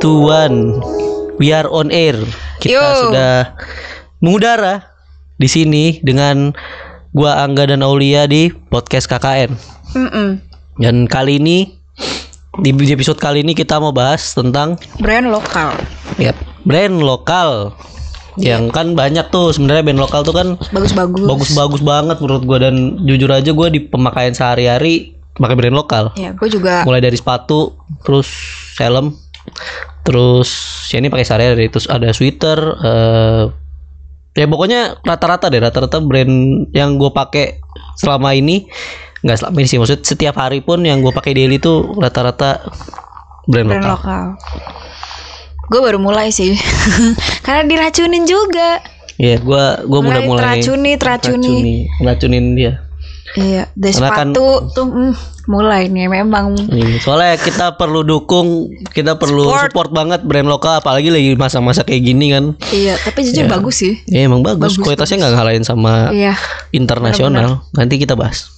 Two, one. We are on air. Kita Yo. sudah mengudara di sini dengan gua Angga dan Aulia di podcast KKN. Mm-mm. Dan kali ini di episode kali ini kita mau bahas tentang Brand lokal. ya brand lokal. Yang kan banyak tuh sebenarnya band lokal tuh kan Bagus-bagus. bagus-bagus banget menurut gua dan jujur aja gua di pemakaian sehari-hari pakai brand lokal. Ya, gue juga. mulai dari sepatu terus helm terus ya ini pakai sehari-hari terus ada sweater eh ya pokoknya rata-rata deh rata-rata brand yang gue pakai selama ini nggak selama ini sih maksud setiap hari pun yang gue pakai daily tuh rata-rata brand, Brand lokal. lokal. Gue baru mulai sih. Karena diracunin juga. Iya, gue gue Mulai mulai teracuni, teracuni. teracuni, ngeracunin dia. Iya, dari Karena kan- sepatu tuh mm, mulai nih memang. Iya, Soalnya kita perlu dukung, kita perlu Support. support, banget brand lokal, apalagi lagi masa-masa kayak gini kan. Iya, tapi jujur bagus sih. Ya emang bagus, kualitasnya nggak ngalahin sama Iya. internasional. Nanti kita bahas.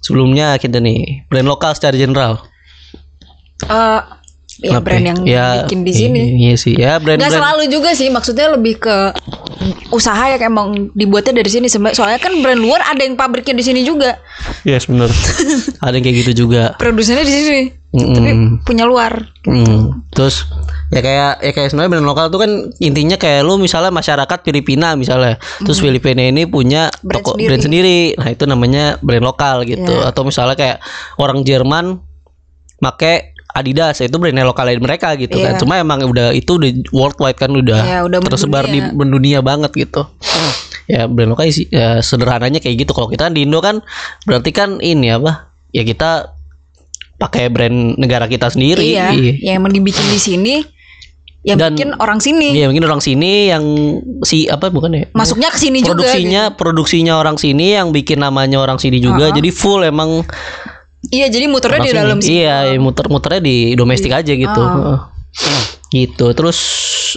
Sebelumnya kita nih brand lokal secara general. Eh ya Kenapa brand ya? yang Ya, bikin di sini. Iya sih, ya Nggak brand-brand. selalu juga sih, maksudnya lebih ke usaha yang emang dibuatnya dari sini. Soalnya kan brand luar ada yang pabriknya di sini juga, Yes bener. Ada yang kayak gitu juga. produsennya di sini, tapi Mm-mm. punya luar. Hmm. Terus ya kayak ya kayak sebenarnya brand lokal tuh kan intinya kayak lu misalnya masyarakat Filipina misalnya. Terus Filipina ini punya. Brand toko sendiri. brand sendiri. Nah, itu namanya brand lokal gitu. Iya. Atau misalnya kayak orang Jerman make Adidas itu brandnya lokal dari mereka gitu kan. Iya. Cuma emang udah itu udah worldwide kan udah, Iya, udah tersebar di mendunia. mendunia banget gitu. ya brand lokal sih ya, sederhananya kayak gitu. Kalau kita kan di Indo kan berarti kan ini apa? Ya kita pakai brand negara kita sendiri. Iya, yang emang dibikin di sini, yang Dan- bikin orang sini. Iya mungkin orang sini yang si apa bukan ya? Masuknya ke sini juga. gitu. produksinya produksinya orang sini yang bikin namanya orang sini juga. Jadi full emang Iya, jadi muternya di dalam sini. Iya, ya muter-muternya di domestik aja gitu. Heeh. Gitu. Terus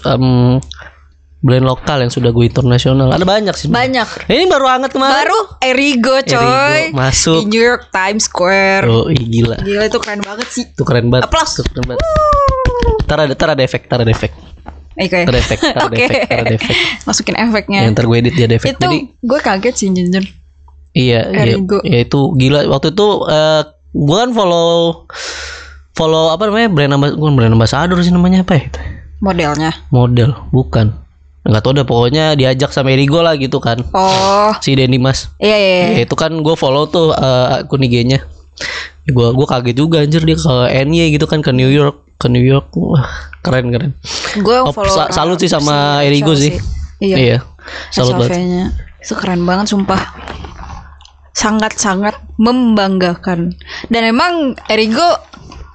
em, brand lokal yang sudah gue internasional. Ada banyak sih. Banyak. Ini baru hangat kemarin. Baru Erigo coy. Erigo masuk. Di New York Times Square. Oh, ih, gila. Gila itu keren banget sih. Itu keren banget. Applause. Itu keren banget. Ntar ada, ntar ada efek, ntar ada efek. Oke. Ntar ada efek, ada Oke. efek, ada efek. Masukin efeknya. Yang ntar gue edit dia ada efek. itu Jadi gue kaget sih jujur. Iya, iya, Erigo. ya itu gila. Waktu itu eh gua kan follow follow apa namanya brand amba, bukan brand ambassador sih namanya apa ya? itu? Modelnya. Model, bukan. Enggak tahu deh pokoknya diajak sama Erigo lah gitu kan. Oh, Si Denny Mas. iya iya. iya. Ya, itu kan gue follow tuh eh, akun IG-nya. Ya, gua gua kaget juga anjir dia ke NY gitu kan ke New York, ke New York. Wah, keren keren. Gue Oh, follow sa- salut sih sama si Erigo Chelsea. sih. Iya. Iya. Salut banget. Itu keren banget sumpah. Sangat-sangat membanggakan. Dan emang Erigo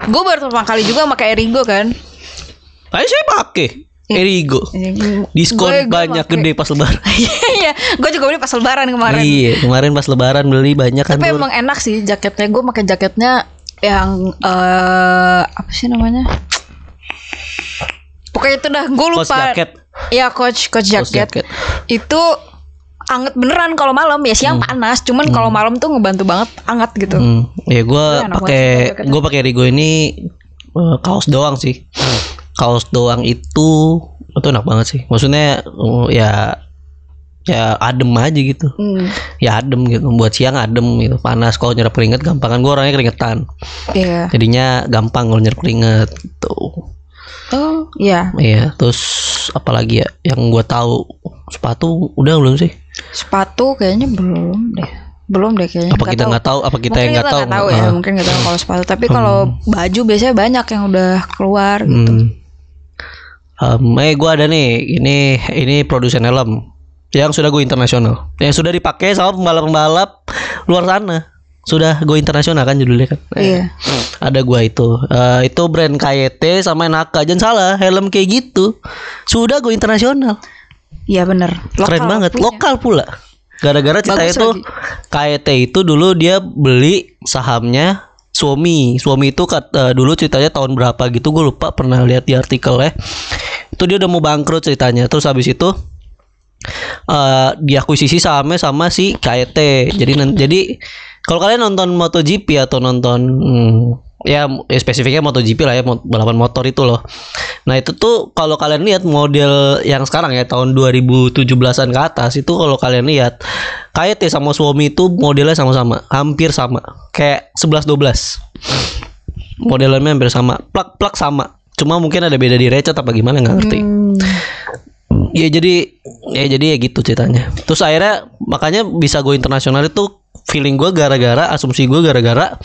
gue baru pertama kali juga pakai Erigo kan. Ayo saya pakai Erigo. Diskon Gue- gue banyak pakai. gede pas lebaran. Iya, gue juga beli pas lebaran kemarin. Iya, kemarin pas lebaran beli banyak kan. Tapi emang enak sih jaketnya. Gue pakai jaketnya yang eh apa sih namanya? Pokoknya itu dah. Gue Coach lupa. jacket. Iya coach coach Coach jacket. Itu anget beneran kalau malam ya siang panas. Cuman kalau malam tuh ngebantu banget anget gitu. Hmm, ya gue pakai gue pakai Rigo ini eh, kaos doang sih. Kaos doang itu itu enak banget sih. Maksudnya eh, ya ya adem aja gitu. Hmm. Ya adem gitu. Buat siang adem gitu. Panas kalau nyerap keringet gampang kan gue orangnya keringetan. Iya. Jadinya gampang kalau nyerap keringet gitu. Oh, iya. Iya, terus apalagi ya yang gue tahu sepatu udah belum sih? Sepatu kayaknya belum deh. Belum deh kayaknya. Apa kita nggak tahu? Apa kita Mungkin yang nggak tahu? tahu ya, Heeh. mungkin nggak tahu kalau sepatu. Tapi kalau baju biasanya banyak yang udah keluar gitu. Hmm. Um, eh gue ada nih ini ini produsen helm yang sudah gue internasional yang sudah dipakai sama pembalap-pembalap luar sana sudah go internasional kan judulnya kan Nah, Iya. ada gua itu Eh, itu brand KYT sama Naka jangan salah helm kayak gitu sudah go internasional Iya bener. keren Lokal banget punya. lokal pula gara-gara ceritanya Bagus itu lagi. KYT itu dulu dia beli sahamnya Suami Suami itu kat, eh, dulu ceritanya tahun berapa gitu gue lupa pernah lihat di artikel ya itu dia udah mau bangkrut ceritanya terus habis itu eh diakuisisi sahamnya sama si KYT jadi jadi kalau kalian nonton MotoGP atau nonton hmm, ya, ya spesifiknya MotoGP lah ya balapan motor itu loh. Nah itu tuh kalau kalian lihat model yang sekarang ya tahun 2017-an ke atas itu kalau kalian lihat KT sama Suomi itu modelnya sama-sama, hampir sama, kayak 11 12. Modelannya hampir sama, plak-plak sama. Cuma mungkin ada beda di recet apa gimana nggak ngerti. Hmm. Ya jadi ya jadi ya gitu ceritanya. Terus akhirnya makanya bisa go internasional itu feeling gue gara-gara asumsi gue gara-gara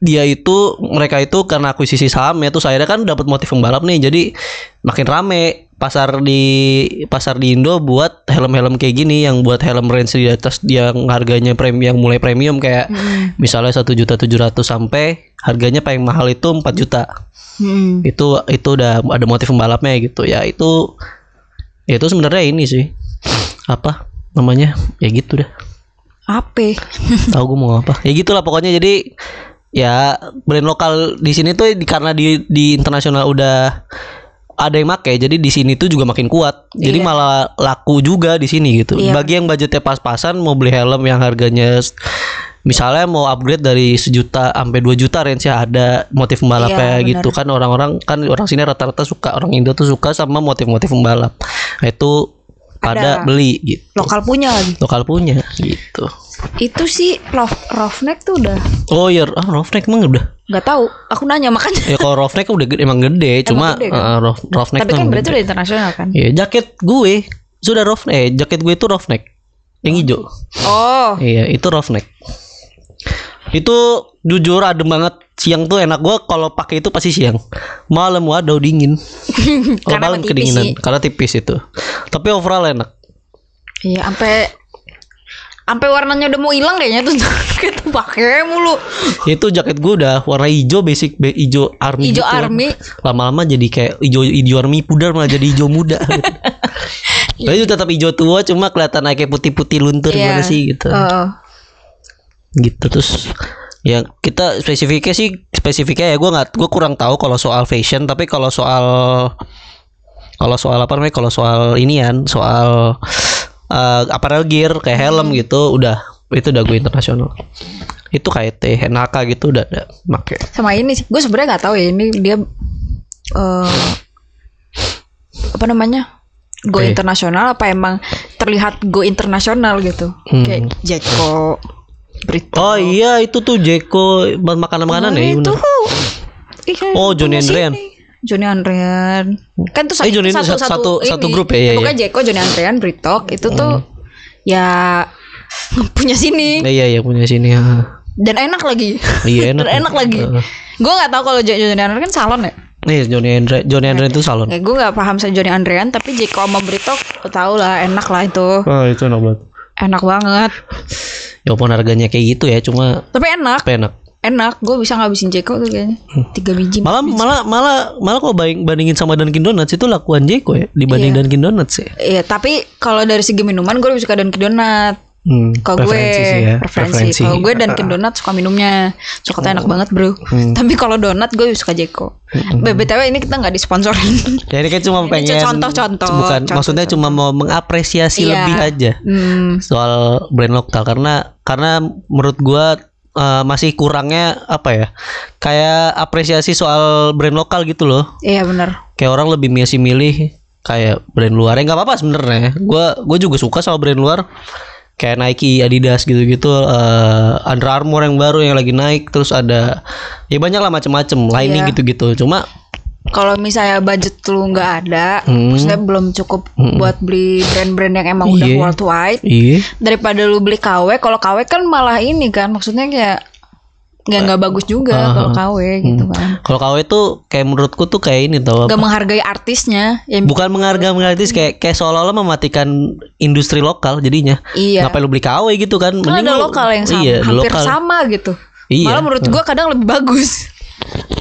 dia itu mereka itu karena akuisisi saham ya terus akhirnya kan dapat motif pembalap nih. Jadi makin rame pasar di pasar di Indo buat helm-helm kayak gini yang buat helm range di atas yang harganya premium yang mulai premium kayak misalnya satu juta tujuh ratus sampai harganya paling mahal itu 4 juta. Hmm. itu itu udah ada motif pembalapnya gitu. Ya itu ya itu sebenarnya ini sih. Apa namanya? Ya gitu dah Apa? tahu gue mau apa ya gitulah pokoknya. Jadi ya brand lokal di sini tuh karena di di internasional udah ada yang make jadi di sini tuh juga makin kuat. Jadi Iya. malah laku juga di sini gitu. Iya. bagi yang budgetnya pas-pasan mau beli helm yang harganya misalnya mau upgrade dari sejuta sampai 2 juta range ya ada motif pembalapnya Iya, gitu kan. Orang-orang kan orang sini rata-rata suka orang Indo tuh suka sama motif-motif pembalap. Nah, itu pada Ada. beli gitu Lokal punya lagi. lokal punya gitu Itu sih Love Roughneck tuh udah oh ya ah, Roughneck emang udah nggak tahu. Aku nanya makanya. ya kalau Roughneck udah gede, emang gede cuma gede kan? eh, rough, Roughneck Tapi kan emang berarti gede. udah internasional kan? ya jaket gue sudah Roughneck eh jaket gue itu Roughneck yang hijau Oh, iya itu Roughneck itu jujur adem banget siang tuh enak gue kalau pakai itu pasti siang malam waduh dingin kalau Karena malam kedinginan sih. karena tipis itu tapi overall enak iya sampai sampai warnanya udah mau hilang kayaknya tuh kita pakai mulu. itu jaket gue udah warna hijau basic be, hijau army Hijau gitu. army. lama-lama jadi kayak hijau hijau army pudar malah jadi hijau muda Tapi tetap hijau tua cuma kelihatan kayak putih-putih luntur Iya. gimana sih gitu. Oh. Gitu terus ya kita spesifiknya sih spesifiknya ya gue nggak gue kurang tahu kalau soal fashion tapi kalau soal kalau soal apa namanya kalau soal inian soal eh, apparel gear kayak helm Hmm. gitu udah itu udah gue internasional itu KT Henaka gitu udah ada make sama ini sih gue sebenarnya nggak tahu ya ini dia eh apa namanya go Oke. internasional apa emang terlihat go internasional gitu Hmm. kayak Jeko Brito oh iya itu tuh Jeko makanan makanan Nah, ya itu bener. iya, Oh, Johnny Andrean. Johnny Andrean kan tuh Eh, Johnny Andrean satu- satu grup ya, iya, pokoknya iya. Jeko Johnny Andrean Britok itu tuh ya punya sini Eh, iya iya punya sini ya. dan enak lagi Iya enak. dan enak lagi gue nggak tahu kalau Jo- Johnny Andrean kan salon ya Nih Johnny Andre Johnny Andre itu salon. Ya gue gak paham sama Johnny Andrean Tapi Jeko sama Brito tau lah enak lah itu Oh itu enak banget. Enak banget. Ya walaupun harganya kayak gitu ya cuma Tapi enak. Apa enak. Enak. Gue bisa ngabisin Jeko tuh kayaknya. Tiga biji Malah malah malah malah kalau banding, bandingin sama Dunkin Donuts itu lakuan Jeko ya dibanding Iya. Dunkin Donuts ya. Iya tapi kalau dari segi minuman gue lebih suka Dunkin Donut Hmm, Kalau gue ya, preferensi. Kalau gue Dunkin Donut suka minumnya. Coklatnya enak banget bro. Hmm. Tapi kalau donat gue suka Jeko. BTW ini kita gak disponsorin. Ya ini kan cuma Ini pengen contoh-contoh, bukan maksudnya contoh-contoh. cuma mau mengapresiasi Iya. lebih aja hmm, soal brand lokal. Karena karena menurut gua eh, masih kurangnya apa ya kayak apresiasi soal brand lokal gitu loh. Iya bener. Kayak orang lebih masih milih kayak brand luar. Ya nggak apa-apa sebenarnya. Gua gue juga suka sama brand luar kayak Nike Adidas gitu-gitu eh, Under Armour yang baru yang lagi naik terus ada ya banyak lah macem-macem lining Iya. gitu-gitu cuma kalau misalnya budget lu nggak ada, Hmm. maksudnya belum cukup buat beli brand-brand yang emang udah Iya. worldwide, iya daripada lu beli KW, kalau KW kan malah ini kan, maksudnya kayak nggak nggak bagus juga kalau KW gitu kan, kalau KW itu kayak menurutku tuh kayak ini tau nggak menghargai artisnya, ya bukan menghargai menghargai kayak kayak seolah-olah mematikan industri lokal jadinya iya. ngapain lu beli KW gitu kan Kan ada lu- lokal yang sama, iya, ada hampir lokal. sama gitu. Iya. Malah menurut gua kadang lebih bagus.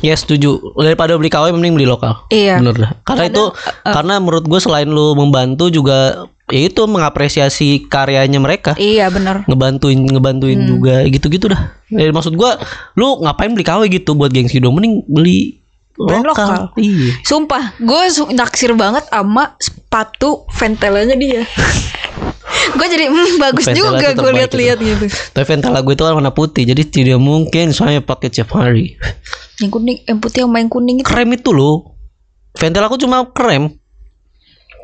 Ya setuju. Daripada beli KW mending beli lokal. Iya. Bener dah. Karena itu karena menurut gue selain lu membantu juga ya itu mengapresiasi karyanya mereka. Iya bener. Ngebantuin ngebantuin Hmm. juga gitu-gitu dah. Ya, maksud gua lu ngapain beli KW gitu buat gengsi dong mending beli Brand lokal. lokal. Iya. Sumpah, gue naksir banget sama sepatu ventelanya dia. gue jadi hmm, bagus Ventela juga gue lihat-lihat gitu Tapi Ventela gue itu kan warna putih, jadi tidak mungkin soalnya pakai tiap hari. Yang kuning yang putih yang main kuning itu Krem itu loh. Ventela aku cuma krem.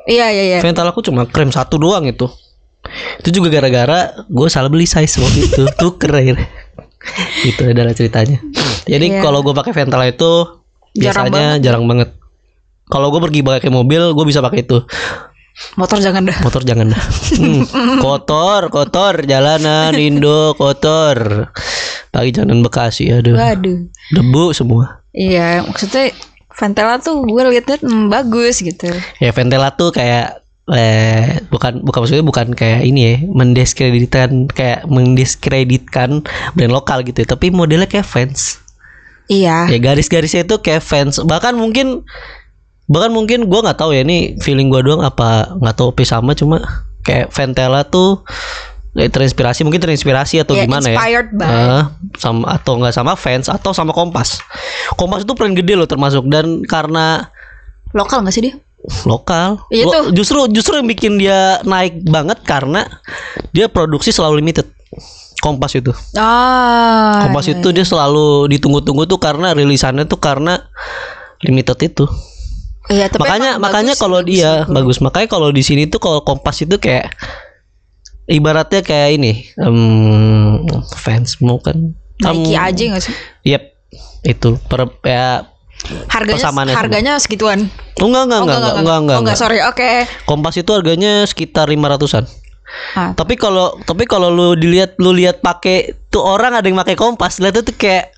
iya iya iya Ventela aku cuma krem satu doang itu. Itu juga gara-gara gue salah beli size waktu itu. Tuh keren. itu adalah ceritanya. Jadi Iya. kalau gue pakai Ventela itu Jarang biasanya jarang banget. Kalau gue pergi pakai mobil, gue bisa pakai itu. motor jangan dah Motor jangan dah. Hmm, kotor, kotor jalanan Indo kotor. Lagi jalan Bekasi, aduh. waduh. Debu semua. iya maksudnya Ventela tuh gue lihat-lihat hmm, bagus gitu. Ya Ventela tuh kayak eh bukan bukan maksudnya bukan kayak ini ya mendiskreditkan kayak mendiskreditkan brand lokal gitu ya, tapi modelnya kayak fans. Iya. Ya garis-garisnya itu kayak fans. Bahkan mungkin bahkan mungkin gua nggak tahu ya ini feeling gua doang apa nggak tahu Opi sama cuma kayak Ventela tuh terinspirasi mungkin terinspirasi atau Ya, gimana ya inspired by. Eh, sama atau nggak sama fans atau sama Kompas Kompas itu brand gede loh termasuk dan karena lokal gak sih dia lokal. Iya Lo- tuh. Justru justru yang bikin dia naik banget karena dia produksi selalu limited. Kompas itu. ah Kompas itu dia selalu ditunggu-tunggu tuh karena rilisannya tuh karena limited itu. iya tapi makanya makanya kalau dia bagus. Makanya kalau di sini tuh kalau Kompas itu kayak ibaratnya kayak ini em, fans mau kan. Nike Em, aja gak sih Yep. Itu per ya harganya Persamaannya sama. harganya segituan Oh, enggak enggak oh enggak enggak enggak enggak. oh enggak sorry oke Kompas itu harganya sekitar 500-an. ah, Tapi kalau tapi kalau lu dilihat lu lihat pakai tuh orang ada yang pakai kompas, lihat itu kayak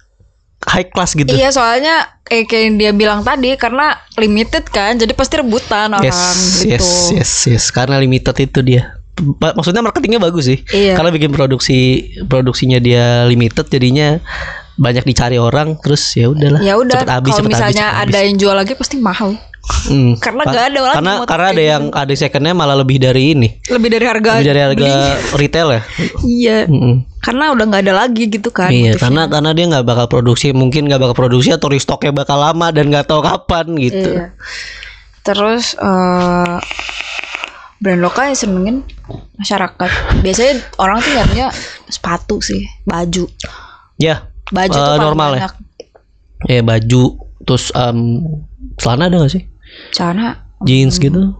high class gitu. Iya soalnya eh, kayak yang dia bilang tadi karena limited kan jadi pasti rebutan orang yes, gitu. yes, yes, yes. Karena limited itu dia. Maksudnya marketingnya bagus sih. Iya. Karena bikin produksi produksinya dia limited, jadinya banyak dicari orang, terus ya udahlah. Ya udah habis, kalau habis, misalnya cepet ada habis. yang jual lagi pasti mahal. Hmm. karena nggak ada lagi Karena karena ada yang ada secondnya malah lebih dari ini, Lebih dari harga. lebih dari harga beli. retail ya. Iya. Mm-mm. Karena udah nggak ada lagi gitu kan. Iya, motifnya. karena karena dia nggak bakal produksi, mungkin nggak bakal produksi atau restoknya bakal lama dan nggak tahu kapan gitu. Iya. Terus eh brand lokal yang senengin masyarakat. Biasanya orang tuh nyarinya sepatu sih, baju. Ya, Baju Eh, tuh normal ya? ya baju, terus em, celana ada nggak sih? Celana Jeans gitu?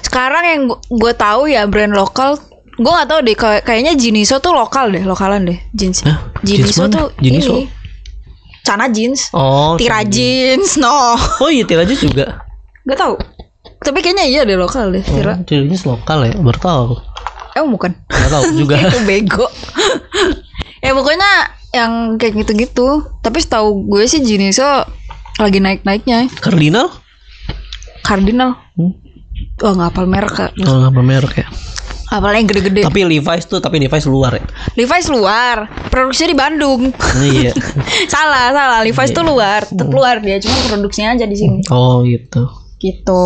Sekarang yang gue tahu ya brand lokal, gue nggak tahu deh. kayak- Kayaknya Jiniso tuh lokal deh, lokalan deh jeans. Hah? Jeans Jiniso mana? tuh Jiniso? ini. Cana jeans, Oh, tira jeans, no, oh iya Tira Jeans juga. nggak tahu. Tapi kayaknya iya deh lokal deh, tira. Oh, Jeans lokal ya, baru tahu. aku. Emang bukan? Nggak tahu juga. Itu bego. ya pokoknya yang kayak gitu-gitu. Tapi setahu gue sih Jiniso lagi naik-naiknya. Cardinal? Cardinal. Hmm. Wah nggak hafal merek kak. Oh, nggak merek ya. Hafalnya yang gede-gede. Tapi Levi's tuh, tapi Levi's luar ya. Levi's luar, produksinya di Bandung. iya. salah, salah. Levi's tuh luar, tetap luar dia, cuma produksinya aja di sini. Oh gitu. Gitu.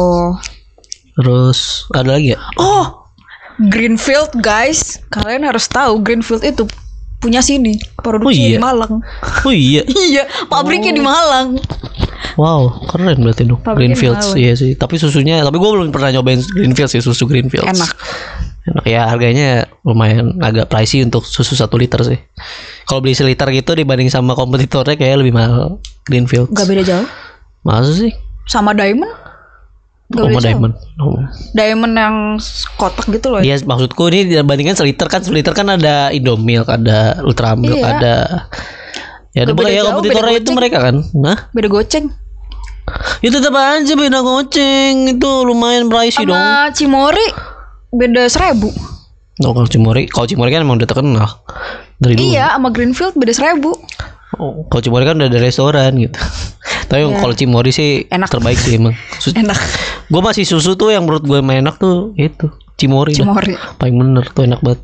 Terus ada lagi ya? Oh, Greenfield guys, kalian harus tahu Greenfield itu punya sini, produksinya Oh, iya. di Malang. Oh iya. iya, pabriknya di Malang. Wow, keren berarti dong. Greenfields, mahal. iya sih. Tapi susunya, tapi gue belum pernah nyobain Greenfields sih susu Greenfields. Enak. Enak ya harganya lumayan agak pricey untuk susu satu liter sih. Kalau beli seliter gitu dibanding sama kompetitornya kayak lebih mahal Greenfields. Gak beda jauh. Masa sih? Sama Diamond? Gak jauh. Diamond. Oh. Diamond yang kotak gitu loh. Iya, maksudku ini dibandingkan seliter kan seliter kan ada Indomilk, ada Ultramilk, Iya. ada Ya ada ya kompetitornya itu goceng. mereka kan. Nah, Beda goceng. itu tetap aja beda goceng. Itu lumayan pricey dong. Sama Cimori beda seribu. Oh, kalau Cimori, kalau Cimori kan emang udah terkenal dari dulu. Iya, sama Greenfield beda seribu. Oh, kalau Cimori kan udah ada restoran gitu. Tapi kalau Cimori sih Iya. Enak. terbaik sih emang. Sus- Enak. Gue masih susu tuh yang menurut gue main enak tuh itu Cimori. dah. Cimori. Paling bener tuh enak banget.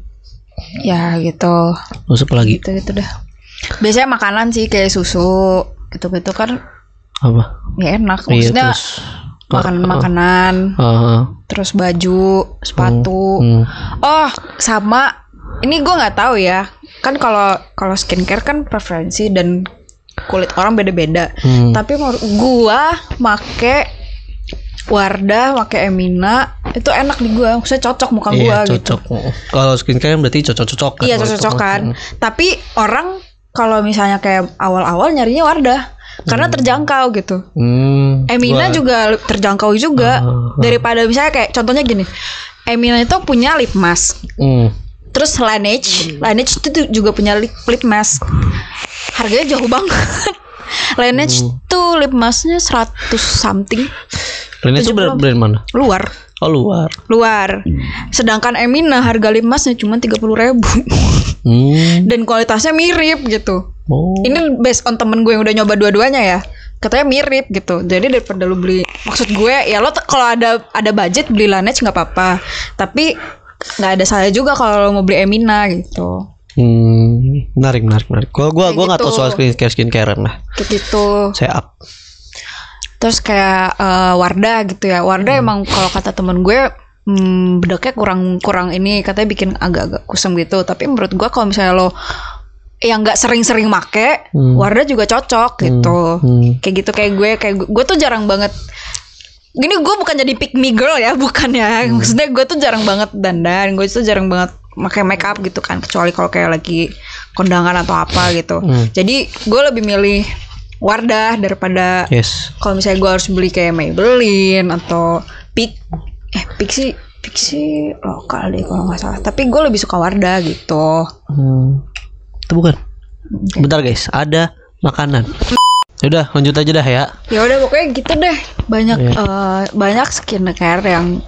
Ya gitu. Terus apa lagi? Gitu gitu dah. Biasanya makanan sih kayak susu gitu-gitu kan Apa? ya enak. Iya Maksudnya terus. makan makanan, Ah, terus baju, sepatu. hmm. Oh, sama ini gua nggak tahu ya. Kan kalau kalau skincare kan preferensi dan kulit orang beda-beda. Hmm. Tapi menurut gua make Wardah, make Emina itu enak di gua maksudnya cocok muka Iya, gua gitu cocok. Kalau skincare berarti cocok-cocok kan. iya kalau itu. cocok-cocokan tapi orang kalau misalnya kayak awal-awal nyarinya Wardah karena terjangkau gitu Hmm. Emina gua- juga terjangkau juga Ah, daripada misalnya kayak contohnya gini Emina itu punya lip mask Hmm. Terus Laneige Laneige itu tuh juga punya lip, lip mask. Harganya jauh banget Laneige Hmm. tuh lip masknya 100 something. Dan itu brand, brand mana? luar. Oh luar. luar. Sedangkan Emina harga lip masknya cuma 30 ribu. Hmm. dan kualitasnya mirip gitu. Oh. ini based on temen gue yang udah nyoba dua-duanya ya. Katanya mirip gitu. Jadi daripada lu beli maksud gue ya lo kalau ada ada budget beli Laneige nggak apa-apa. Tapi nggak ada salah juga kalau lo mau beli Emina gitu Hmm, menarik, menarik, menarik. Gua, Kayak gua nggak tahu gitu. soal skincare, skincarean lah. kayak gitu Saya up. terus kayak eh, Wardah gitu ya Wardah emang kalau kata temen gue hmm, bedaknya kurang kurang ini katanya bikin agak-agak kusam gitu tapi menurut gue kalau misalnya lo yang nggak sering-sering make Hmm. Wardah juga cocok gitu Hmm. kayak gitu kayak gue kayak gue, gue tuh jarang banget gini gue bukan jadi pick me girl ya bukan ya Hmm. maksudnya gue tuh jarang banget dandan gue tuh jarang banget pakai make up gitu kan kecuali kalau kayak lagi kondangan atau apa gitu Hmm. jadi gue lebih milih Wardah daripada Yes. kalau misalnya gue harus beli kayak Maybelline atau Pik eh Pik sih Pik sih lokal deh kalau nggak salah tapi gue lebih suka Wardah gitu Hmm. Itu bukan. Bentar guys, ada makanan. Udah, lanjut aja dah ya. ya udah pokoknya gitu deh banyak Iya. eh, banyak skincare yang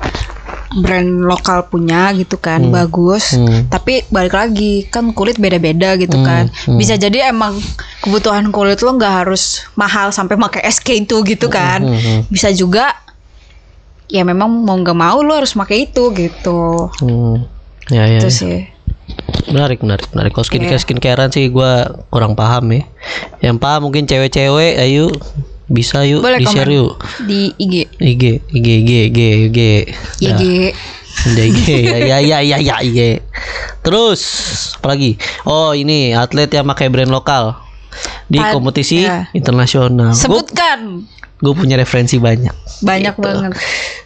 brand lokal punya gitu kan bagus Hmm. tapi balik lagi kan kulit beda-beda gitu Hmm, kan hmm. bisa jadi emang kebutuhan kulit lo nggak harus mahal sampai pakai SK itu gitu kan Hmm, hmm. bisa juga ya memang mau nggak mau lo harus pakai itu gitu Hmm. Ya, ya. itu ya. sih Menarik, menarik, menarik. Kalau skincare, Iya. skincarean sih gua kurang paham ya. Yang paham mungkin cewek-cewek, ayo bisa yuk boleh di share yuk. di IG IG, IG, IG, IG, IG. Ya. IG Ada IG ya ya ya ya ya IG. Terus apa lagi? Oh ini atlet yang pakai brand lokal di kompetisi ya. internasional. Gue punya referensi banyak. banyak Gitu. banget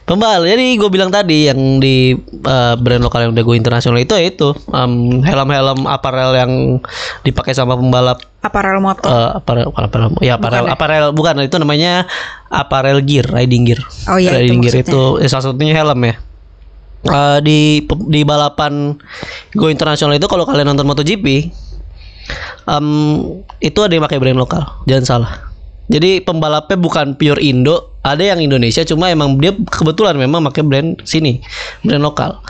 Pembal, jadi gue bilang tadi yang di uh, brand lokal yang udah gue internasional itu ya itu um, helm-helm apparel yang dipakai sama pembalap aparel motor uh, apparel bukan apparel ya apparel Bukan ya? apparel bukan itu namanya apparel gear riding gear Oh iya, itu riding gear maksudnya. itu eh, salah satunya helm ya Eh, di di balapan go internasional itu kalau kalian nonton MotoGP em, itu ada yang pakai brand lokal jangan salah jadi pembalapnya bukan pure Indo ada yang Indonesia cuma emang dia kebetulan memang pakai brand sini brand lokal.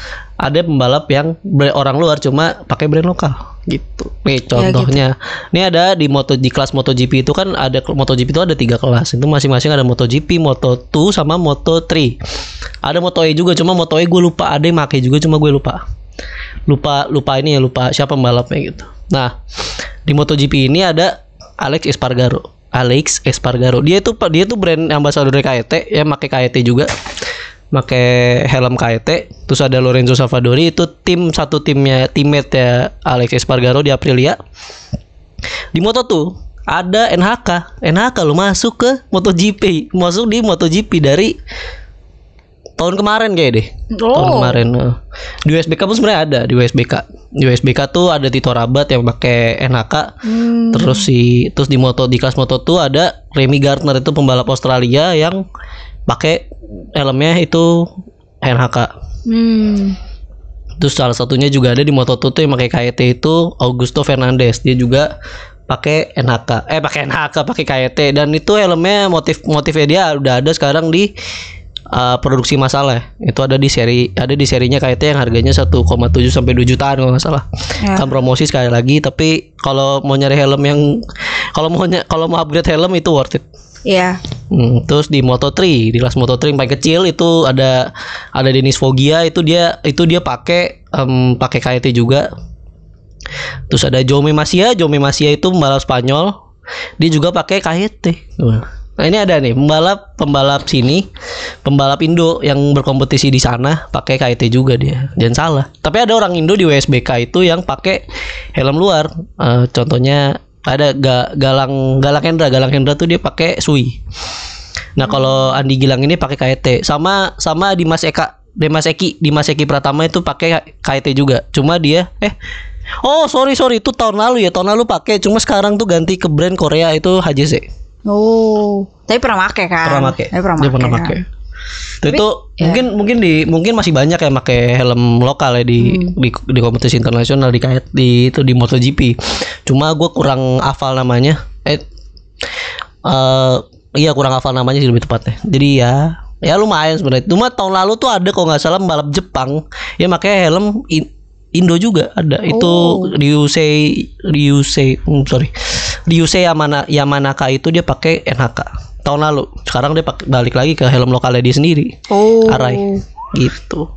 Ada pembalap yang brand orang luar cuma pakai brand lokal gitu. Nih contohnya. ini ada di moto di kelas MotoGP itu kan ada MotoGP itu ada tiga kelas. Itu masing-masing ada MotoGP Moto2 sama Moto3 ada Moto E juga cuma Moto E gue lupa. Ada yang pakai juga cuma gue lupa. Lupa lupa ini ya lupa siapa pembalapnya gitu. Nah di MotoGP ini ada Alex Espargaro Alex Espargaro. Dia itu dia tuh brand ambassador KET ya pakai KET juga. Pakai helm KET terus ada Lorenzo Savadori itu tim satu timnya teammate ya Alex Espargaro di Aprilia. Di Moto tuh ada NHK NHK lo masuk ke MotoGP. Masuk di MotoGP dari tahun kemarin kayak deh. Tahun oh. kemarin eh. di USBK pun sebenarnya ada di USBK di USBK tuh ada Tito Rabat yang pakai NHK Hmm, terus si terus di moto di kelas moto tuh ada Remy Gardner itu pembalap Australia yang pakai helmnya itu NHK hmm. terus salah satunya juga ada di moto tuh yang pakai KET itu Augusto Fernandez. Dia juga pakai NHK eh pakai NHK pakai KET dan itu helmnya motif motifnya dia udah ada sekarang di uh, produksi masalah itu ada di seri ada di serinya KET yang harganya 1,7 sampai 2 jutaan kalau nggak salah Ya. kan promosi sekali lagi tapi kalau mau nyari helm yang kalau mau kalau mau upgrade helm itu worth it Iya. Hmm, terus di Moto3 di kelas Moto3 yang paling kecil itu ada ada Denis Foggia itu dia itu dia pakai em, pakai KT juga. Terus ada Jaume Masia, Jaume Masia itu pembalap Spanyol. Dia juga pakai KT. Nah, ini ada nih pembalap pembalap sini, pembalap Indo yang berkompetisi di sana pakai KT juga dia. Jangan salah. Tapi ada orang Indo di WSBK itu yang pakai helm luar. Eh, contohnya ada Ga- Galang Galang Hendra, Galang Hendra tuh dia pakai Sui. Nah, kalau Andi Gilang ini pakai KT. Sama sama Dimas Eka. di Mas Eki di Mas Eki Pratama itu pakai KIT juga. Cuma dia eh Oh sorry sorry itu tahun lalu ya tahun lalu pakai cuma sekarang tuh ganti ke brand Korea itu HJC Oh, tapi pernah make kan? pernah pakai Tapi pernah dia make. pernah kan? pakai itu, itu ya. mungkin mungkin di mungkin masih banyak yang pakai helm lokal ya di Hmm. di, di kompetisi internasional di kayak di itu di MotoGP cuma gue kurang hafal namanya eh eh, iya kurang hafal namanya sih lebih tepatnya jadi ya ya lumayan sebenarnya cuma tahun lalu tuh ada kalau nggak salah balap Jepang ya makanya helm in- Indo juga ada. Itu Oh. UC di UC hmm, sorry. UC Yamana Yamanaka itu dia pakai NHK tahun lalu. Sekarang dia pakai balik lagi ke helm lokalnya dia sendiri. Oh, Arai. Gitu.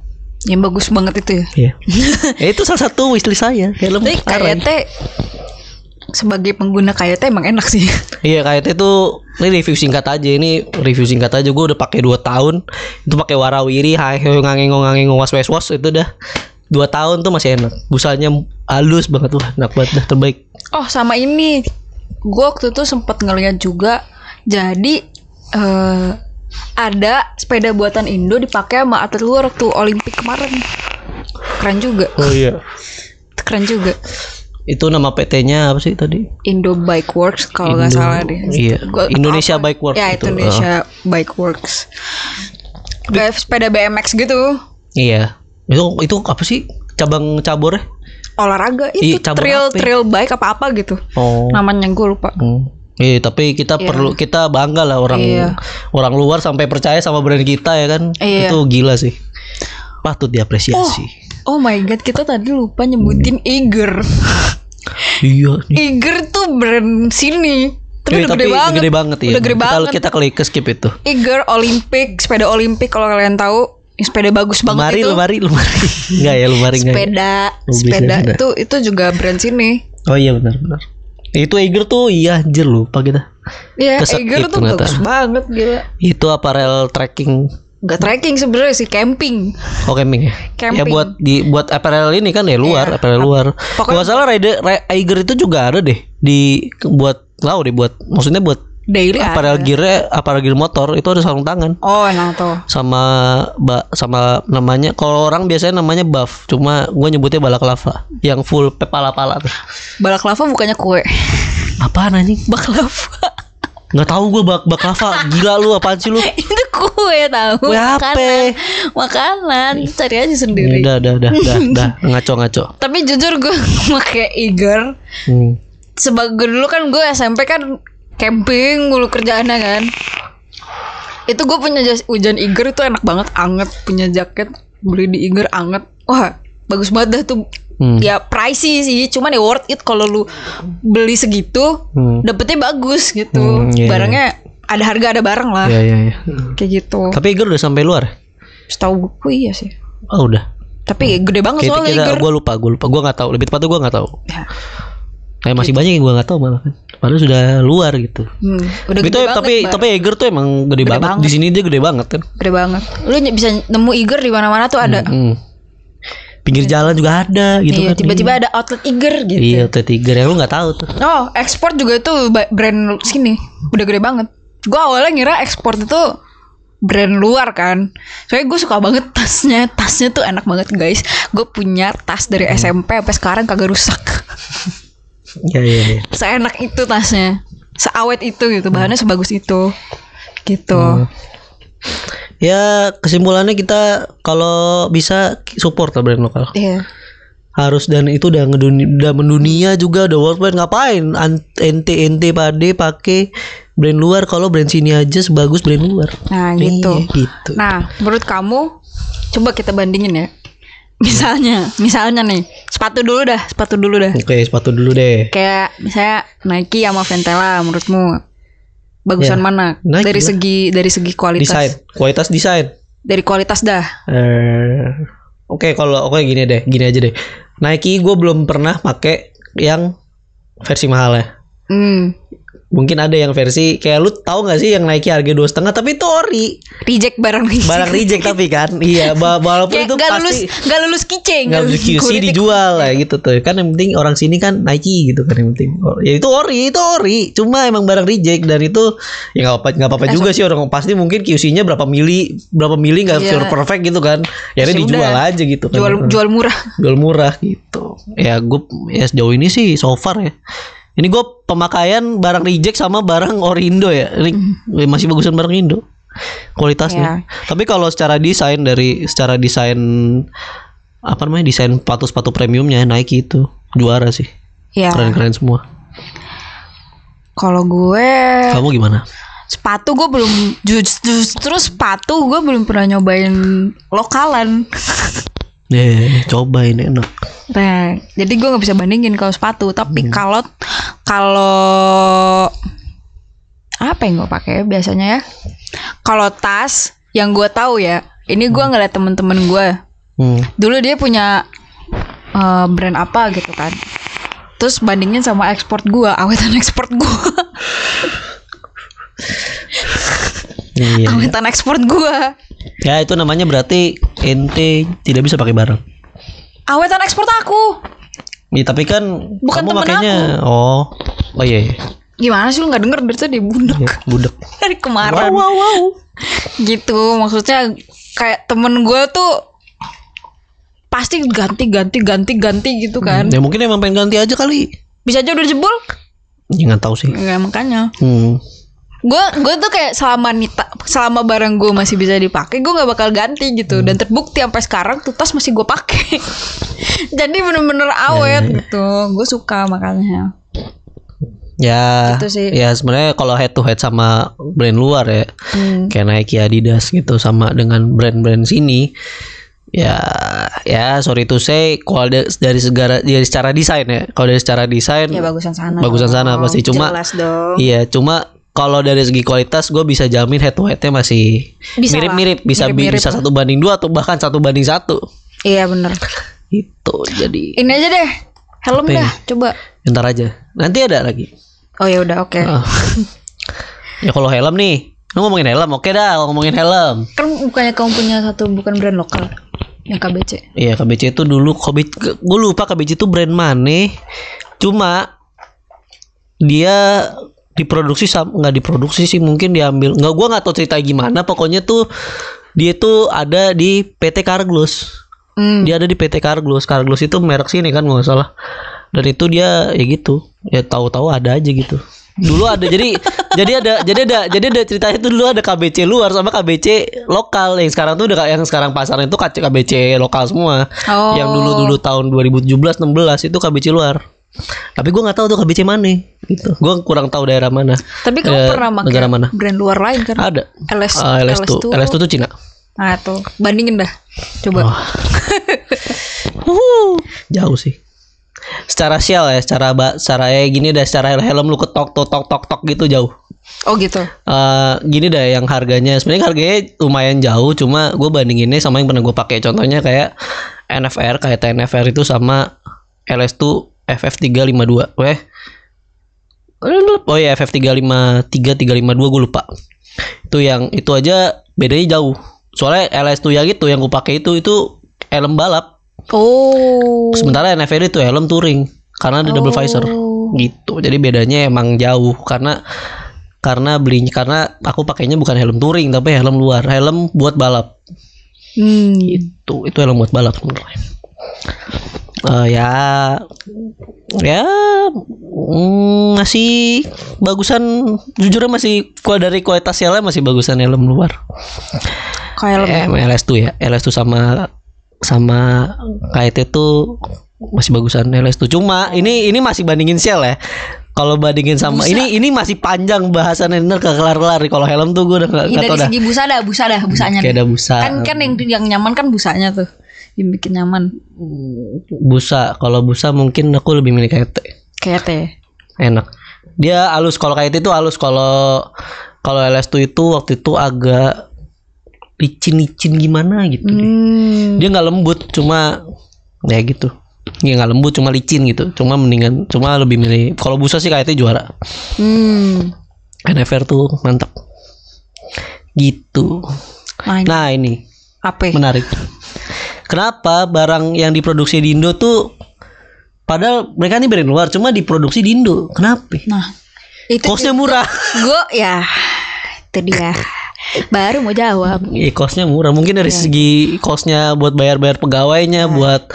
Yang bagus banget itu ya. Iya. ya, itu salah satu wishlist saya helm Tapi Arai. Sebagai pengguna KYT emang enak sih. Iya KYT itu ini review singkat aja. Ini review singkat aja. Gue udah pakai 2 tahun. Itu pakai warawiri hayo ngangengo ngangengo was was was itu udah dua tahun tuh masih enak busanya halus banget tuh enak banget dah terbaik Oh sama ini, gue waktu itu sempat ngeliat juga. Jadi eh ada sepeda buatan Indo dipakai sama atlet luar waktu Olimpik kemarin. Keren juga, oh iya keren juga. itu nama PT-nya apa sih tadi Indo Bike Works kalau nggak salah deh. iya. Gua- Indonesia apa- Bike Works Ya itu, Indonesia Bike Works. Kayak sepeda BMX gitu. iya itu itu apa sih cabang cabornya Olahraga Iya, itu cabang trail apa ya? trail bike apa apa gitu. oh Namanya gue lupa. Hmm. Iya, tapi kita perlu kita bangga lah orang Iya. orang luar sampai percaya sama brand kita ya kan. Iya. Itu gila sih. Patut diapresiasi. Oh my god, kita tadi lupa nyebutin Iger. Iya. Iger tuh brand sini. Tapi Iya, udah gede banget. gede banget ya. Udah gede kita, banget. Kita klik ke skip itu. Iger Olympic, sepeda Olimpik kalau kalian tahu, sepeda bagus banget Lumari, itu. lumari, lumari. Enggak ya, lumari enggak. ya? Sepeda, sepeda itu itu juga brand sini. Oh iya benar benar. Itu Eiger tuh iya anjir lupa kita. Iya, Kesakit Iger tuh ternyata. bagus banget gila. Itu apparel trekking Gak trekking sebenarnya sih camping. Oh camping ya? Camping. Ya buat di buat apparel ini kan ya luar, Iya. apparel luar. Pokoknya- nggak salah Rider Ri- Eiger itu juga ada deh di buat tahu deh buat maksudnya buat Daily apparel ada. gear apparel gear motor itu ada sarung tangan Oh, nah tuh. sama ba, sama namanya kalau orang biasanya namanya buff cuma gue nyebutnya balaklava yang full pala-pala tuh Balaklava bukannya kue. apaan anjing Baklava. nggak tahu gue bak baklava gila lu apaan sih lu itu kue tahu. Kue apa? Makanan. Makanan. Cari aja sendiri. udah udah udah udah udah ngaco ngaco Tapi jujur gue pakai Iger hmm. sebagai dulu kan gue SMP kan camping mulu kerjaannya kan. Itu gue punya jas hujan Iger itu enak banget anget. Punya jaket beli di Iger anget. Wah bagus banget dah tuh. Hmm. ya pricey sih cuman ya worth it kalau lu beli segitu Hmm. dapetnya bagus gitu. Hmm, iya, barangnya ada harga ada barang lah. Ya ya ya kayak gitu. Tapi Eiger udah sampai luar? Setahu gue iya sih. Oh udah. Tapi gede banget soalnya Iger. gue lupa, gue lupa, gue nggak tahu. Lebih tepatnya gue nggak tahu. Ya. Kayak masih banyak yang gue nggak tahu malah kan. Padahal sudah luar gitu. hmm, udah Itu gede banget tapi Bar. tapi Eiger tuh emang gede, banget. banget. Di sini dia gede banget kan. gede banget lu bisa nemu Iger di mana-mana tuh ada Hmm. Pinggir jalan juga ada gitu iya kan. tiba-tiba ada outlet Iger gitu Iya, T Tiger yang lu nggak tahu tuh. Oh, ekspor juga itu brand sini. Udah gede banget. Gua awalnya ngira ekspor itu brand luar kan. Soalnya gue suka banget tasnya. Tasnya tuh enak banget guys. Gue punya tas dari SMP sampai sekarang kagak rusak. Iya iya iya. Seenak itu tasnya. Seawet itu gitu. Bahannya sebagus itu. Gitu. Ya kesimpulannya kita kalau bisa support lah brand lokal. Iya. Harus dan itu udah ngeduni, udah mendunia juga udah worldwide ngapain ente ente pade pakai brand luar kalau brand sini aja sebagus brand luar. Nah, gitu. Iya, gitu. Nah, menurut kamu coba kita bandingin ya. Misalnya, misalnya nih, sepatu dulu dah, sepatu dulu dah. Oke, sepatu dulu deh. Kayak misalnya Nike sama Ventela menurutmu bagusan Ya, mana? Nike dari lah. segi dari segi kualitas. Desain, kualitas desain. Dari kualitas dah. Eh, Oke, kalau oke gini deh, gini aja deh. Nike gue belum pernah pakai yang versi mahal ya. Hmm. Mungkin ada yang versi kayak lu tahu nggak sih yang Nike harga dua setengah tapi itu ori. Reject barang reject. barang reject tapi kan? Iya walaupun Kayak itu gak pasti lulus gak lulus kiceng nggak bisa QC dijual lah gitu tuh. Kan yang penting orang sini kan Nike gitu kan yang penting. Ya itu ori itu ori. Cuma emang barang reject dan itu ya nggak apa nggak apa-apa juga sih orang. Pasti mungkin QC-nya berapa mili berapa mili nggak Iya. perfect gitu kan. Ya Ya dijual udah. aja gitu kan. Jual jual murah. jual murah gitu. Ya gue ya sejauh ini sih so far ya ini gue pemakaian barang reject sama barang orindo ya. Ini Hmm. masih bagusan barang Indo. Kualitasnya. Tapi kalau secara desain dari secara desain apa namanya desain sepatu-sepatu premiumnya Nike itu juara sih. Ya. keren-keren semua. Kalau gue kamu gimana? Sepatu gue belum ju- justru sepatu gue belum pernah nyobain lokalan. ya coba ini enak Nah, jadi gue nggak bisa bandingin kalau sepatu. Tapi kalau kalau apa yang gue pakai biasanya ya? Kalau tas yang gue tahu ya, ini gue ngeliat temen-temen gue. hmm. Dulu dia punya eh, brand apa gitu kan. Terus bandingin sama ekspor gue, awetan ekspor gue, iya awetan ekspor gue, ya itu namanya berarti ente tidak bisa pakai barang awetan ekspor aku. ya, tapi kan Bukan kamu makanya oh oh iya, iya. Gimana sih lu nggak denger dari tadi budak Ya, budak dari kemarin. wow wow gitu maksudnya kayak temen gue tuh pasti ganti ganti ganti ganti gitu kan Ya mungkin emang pengen ganti aja kali. bisa aja udah jebol Ya nggak tahu sih. ya makanya Hmm. Gue gue tuh kayak selama nita selama barang gue masih bisa dipakai gue nggak bakal ganti gitu. Dan terbukti sampai sekarang tuh tas masih gue pakai. Jadi bener-bener awet gitu. Gue suka makanya. Ya. Gitu sih. Ya sebenarnya kalau head to head sama brand luar ya, Hmm. kayak Nike, Adidas gitu sama dengan brand-brand sini, ya ya sorry to say kalau dari segala dari secara desain ya, kalau dari secara desain ya bagusan sana bagusan sana pasti. Cuma jelas dong. Iya, cuma kalau dari segi kualitas gue bisa jamin head to headnya masih Bisa mirip-mirip, bisa Mirip-mirip bisa lah. satu banding dua atau bahkan satu banding satu. iya bener Itu jadi ini aja deh helm Apa dah coba ntar aja. Nanti ada lagi. oh ya udah oke Ah. ya kalau helm nih, lu ngomongin helm, oke dah ngomongin helm. Kan bukannya kamu punya satu bukan brand lokal yang KBC. Iya KBC itu dulu KBC, gue lupa KBC itu brand mana. Cuma dia diproduksi sam- nggak diproduksi sih mungkin diambil. Nggak gua nggak tahu cerita gimana. Pokoknya tuh dia tuh ada di PT Carglass Hmm. dia ada di PT Carglass Carglass itu merek sini kan nggak salah. Dan itu dia ya gitu. Ya tahu-tahu ada aja gitu. Dulu ada jadi jadi ada jadi ada jadi ada ceritanya tuh dulu ada KBC luar sama KBC lokal. Yang sekarang tuh udah yang sekarang pasaran itu KBC lokal semua. Oh. yang dulu dulu tahun 2017 16 itu KBC luar tapi gua nggak tahu tuh KBC mana gitu gua kurang tahu daerah mana Tapi kamu Eh, pernah pakai negara mana? brand luar lain kan? ada LS, Ah, LS2 LS2 tuh Cina Nah tuh, bandingin dah. Coba. Wuhu, jauh sih. Secara sial ya, secara ba, secara ya gini dah, secara helm lu ketok tok tok tok tok gitu jauh. Oh gitu. Eh gini dah yang harganya sebenarnya harganya lumayan jauh cuma gue bandinginnya sama yang pernah gue pakai contohnya kayak NFR kayak TNFR itu sama LS2 FF352 weh. Oh ya FF353 352 gue lupa. Itu yang itu aja bedanya jauh. Soalnya LS2 yang itu yang gue pakai itu itu helm balap. Oh. sementara NFR itu helm touring karena ada double visor. Gitu. Jadi bedanya emang jauh karena karena belinya karena aku pakainya bukan helm touring tapi helm luar helm buat balap. Hmm. itu itu helm buat balap sebenarnya Eh, ya ya mm, masih bagusan jujurnya masih dari kualitas helm masih bagusan helm luar Kayak lebih. eh, LS2 ya LS2 sama sama KT tuh masih bagusan LS2 cuma ini ini masih bandingin Shell ya kalau bandingin sama ini ini masih panjang bahasannya ntar ke kelar-kelar nih. kalau helm tuh gue udah nggak Ini nggak dari tahu dah segi busa dah, busa dah, busanya. kayak ada busa Kan kan yang yang nyaman kan busanya tuh. Yang bikin nyaman. busa kalau busa mungkin aku lebih milih Kayak teh. enak dia halus kalau KT itu halus kalau kalau LS2 itu waktu itu agak licin-licin gimana gitu deh. Hmm. dia nggak lembut cuma ya gitu ya nggak lembut cuma licin gitu cuma mendingan cuma lebih milih kalau busa sih kayaknya juara Hmm. NFR tuh mantap gitu Nah, ini nah ini apa? menarik kenapa barang yang diproduksi di Indo tuh padahal mereka ini brand luar cuma diproduksi di Indo? Kenapa? Nah, itu costnya murah. Gue ya itu dia. Baru mau jawab. Iya costnya murah. Mungkin dari segi costnya buat bayar-bayar pegawainya buat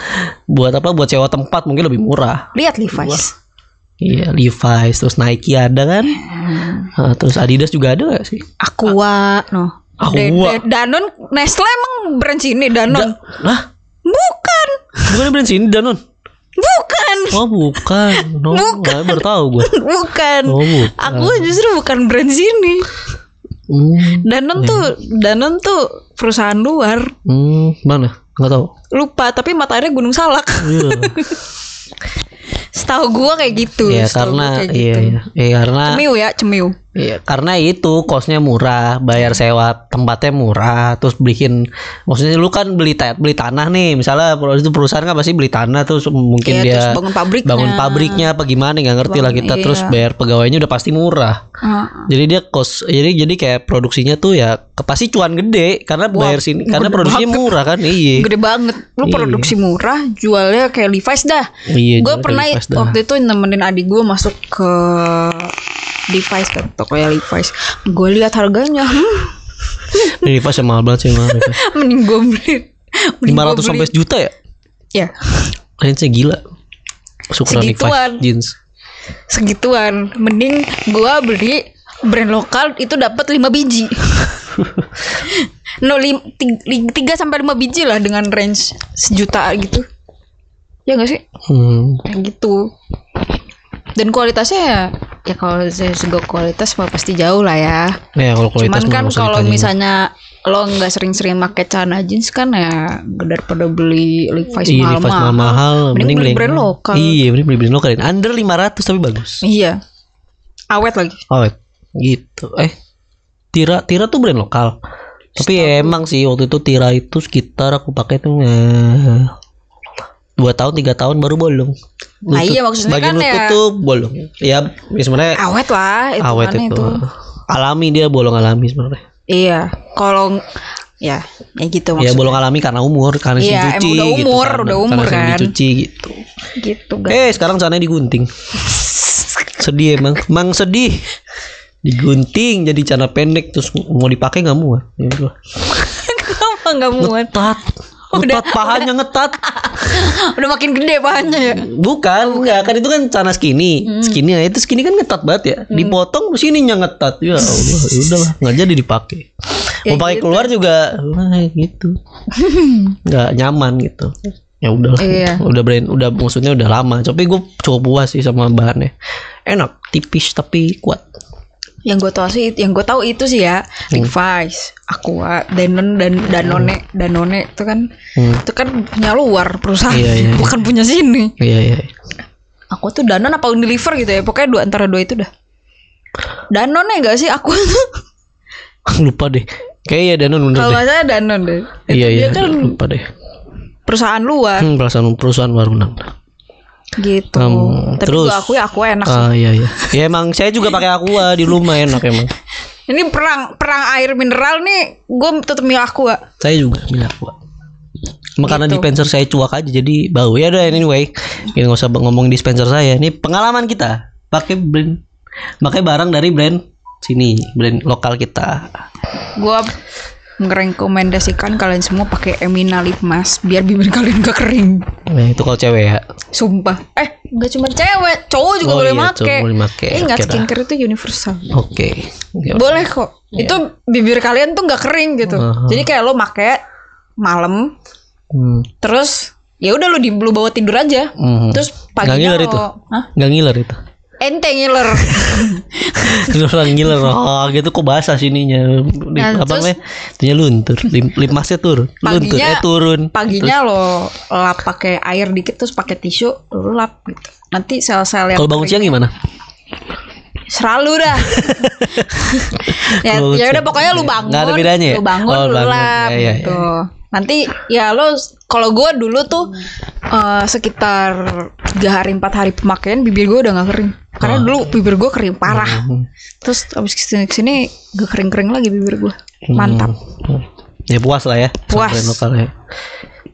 buat apa buat sewa tempat mungkin lebih murah. Lihat Levi's. iya Levi's terus Nike ada kan? Nah, terus Adidas juga ada gak sih? Aqua, no. Aqua. Da- da- Danone, Nestle emang brand sini Danone. lah Bukan. bukan brand sini Danon Bukan. oh bukan oh nggak, baru tahu gue Bukan. oh bukan Aku justru bukan brand sini. hmm, Danone tuh Danone tuh perusahaan luar. hmm, mana nggak tahu Lupa tapi mata airnya Gunung Salak. iya Setahu gua kayak gitu. Iya gua karena iya, gitu. iya iya karena Cemiu ya, cemiu. Iya, karena itu kosnya murah, bayar sewa tempatnya murah, terus bikin maksudnya lu kan beli ta- beli tanah nih, misalnya itu perusahaan kan pasti beli tanah terus mungkin Iya, dia terus bangun pabriknya. bangun pabriknya apa gimana nggak ngerti lah kita Bangun- terus iya. bayar pegawainya udah pasti murah. Heeh. Jadi dia kos jadi jadi kayak produksinya tuh ya pasti cuan gede karena bayar sini karena produksinya murah kan iya. Gede banget. Lu Iya. produksi murah, jualnya kayak Levi's dah. Iya, gue pernah Levi's dah. waktu itu nemenin adik gue masuk ke Levi's kan tokonya Levi's gue lihat harganya hmm, Ini pas mahal banget sih mahal. mending gue beli Lima ratus sampai sejuta ya? ya Range gila. Syukuran Segituan. Jeans. segituan mending gue beli brand lokal itu dapat 5 biji no lim, ti- li- tiga sampai lima biji lah dengan range sejuta gitu ya gak sih Hmm. kayak gitu dan kualitasnya ya ya kalau saya segi kualitas mah pasti jauh lah ya Ya kalau kualitas Cuman kan kalau misalnya lo nggak sering-sering pakai celana jeans kan ya daripada beli Levi's Iya, mahal Levi's mahal-mahal, Mending beli brand lokal. Iya, mending beli brand lokal. Under 500 tapi bagus. Iya. Awet lagi. Oh, gitu. Eh, Tira Tira tuh brand lokal. Tapi emang sih waktu itu Tira itu sekitar aku pakai tuh eh, dua tahun tiga tahun baru bolong. Nah, iya, maksudnya bagian kan lutut ya- tuh bolong. Ya, ya sebenarnya Awet lah itu awet kan itu. Alami dia bolong alami sebenarnya. Iya. Kalau ya ya gitu Ya maksudnya. bolong alami karena umur, karena Iya, cuci emang udah gitu umur, kan. udah umur Karena kan. dicuci gitu. Gitu guys. Eh sekarang sana digunting. sedih emang, emang sedih. Digunting jadi celana pendek terus mau dipakai nggak muat. Ya. Kenapa nggak muat? Ngetat, ngetat pahanya ngetat. Udah makin gede bahannya ya. Bukan, enggak kan itu kan celana skinny. Hmm. Skinny nah, itu skinny kan ngetat banget ya. Dipotong sininya ngetat. Ya Allah, ya udahlah, nggak jadi dipakai. Ya Mau pakai gitu. keluar juga wah, gitu. nggak nyaman gitu. Ya udah, Iya. udah brand, udah maksudnya udah lama. Tapi gue cukup puas sih sama bahannya. Enak, tipis tapi kuat. Yang gue tahu sih, yang gue tahu itu sih ya, Hmm. Levi's, Aqua, Danone dan Danone, Danone itu kan, Hmm. itu kan punya luar perusahaan, Iya, iya, iya. bukan punya sini. Iya iya. Aku tuh Danone apa Unilever gitu ya, pokoknya dua antara dua itu dah. Danone gak sih aku tuh? lupa deh. Kayaknya Danone bener Kalau salah Danone deh. Itu Iya iya. kan Lupa deh. perusahaan luar Hmm, perasaan perusahaan baru nang. Gitu. Hmm, Tapi terus? gue akui aku enak. Ah iya iya. Ya emang saya juga pakai aqua di rumah enak emang. Ini perang perang air mineral nih, gue tetap milih Aqua. Saya juga milih aqua. Cuma karena Gitu. dispenser saya cuak aja jadi bau ya udah anyway. Ini nggak usah ngomong dispenser saya. Ini pengalaman kita pakai brand pakai barang dari brand sini, brand lokal kita. Gue merekomendasikan kalian semua pakai Emina lip mask biar bibir kalian gak kering. Nah, itu kalau cewek ya. Sumpah. Eh, gak cuma cewek, cowok juga Oh boleh iya, make. boleh make. Ingat Oke dah. skincare itu universal. Oke. Oke. Boleh kok. Itu bibir kalian tuh nggak kering gitu. Aha. Jadi kayak lo make malam, Hmm. terus ya udah lo di lu bawa tidur aja. Hmm. Terus paginya ngiler lo, itu? Hah? Nggak ngiler itu. Ente ngiler. Orang ngiler oh, gitu kok basah sininya. Lip, Nah, apa namanya? Itunya luntur. Masknya turun. Luntur eh turun. Paginya lo lap pakai air dikit terus pakai tisu lo lap gitu. Nanti sel-sel yang Kalau bangun siang gimana? selalu dah. ya ya udah pokoknya lu bangun. Nggak ada bedanya ya? Lu bangun Oh, lu bangun. lap Ya, ya, gitu. Nanti ya lo kalau gue dulu tuh eh, sekitar tiga hari empat hari pemakaian bibir gue udah nggak kering. Karena Oh. dulu bibir gue kering parah. Hmm. Terus abis ke sini ke sini gak kering kering lagi bibir gue. Mantap. Hmm. Ya puas lah ya. Puas. brand lokal ya.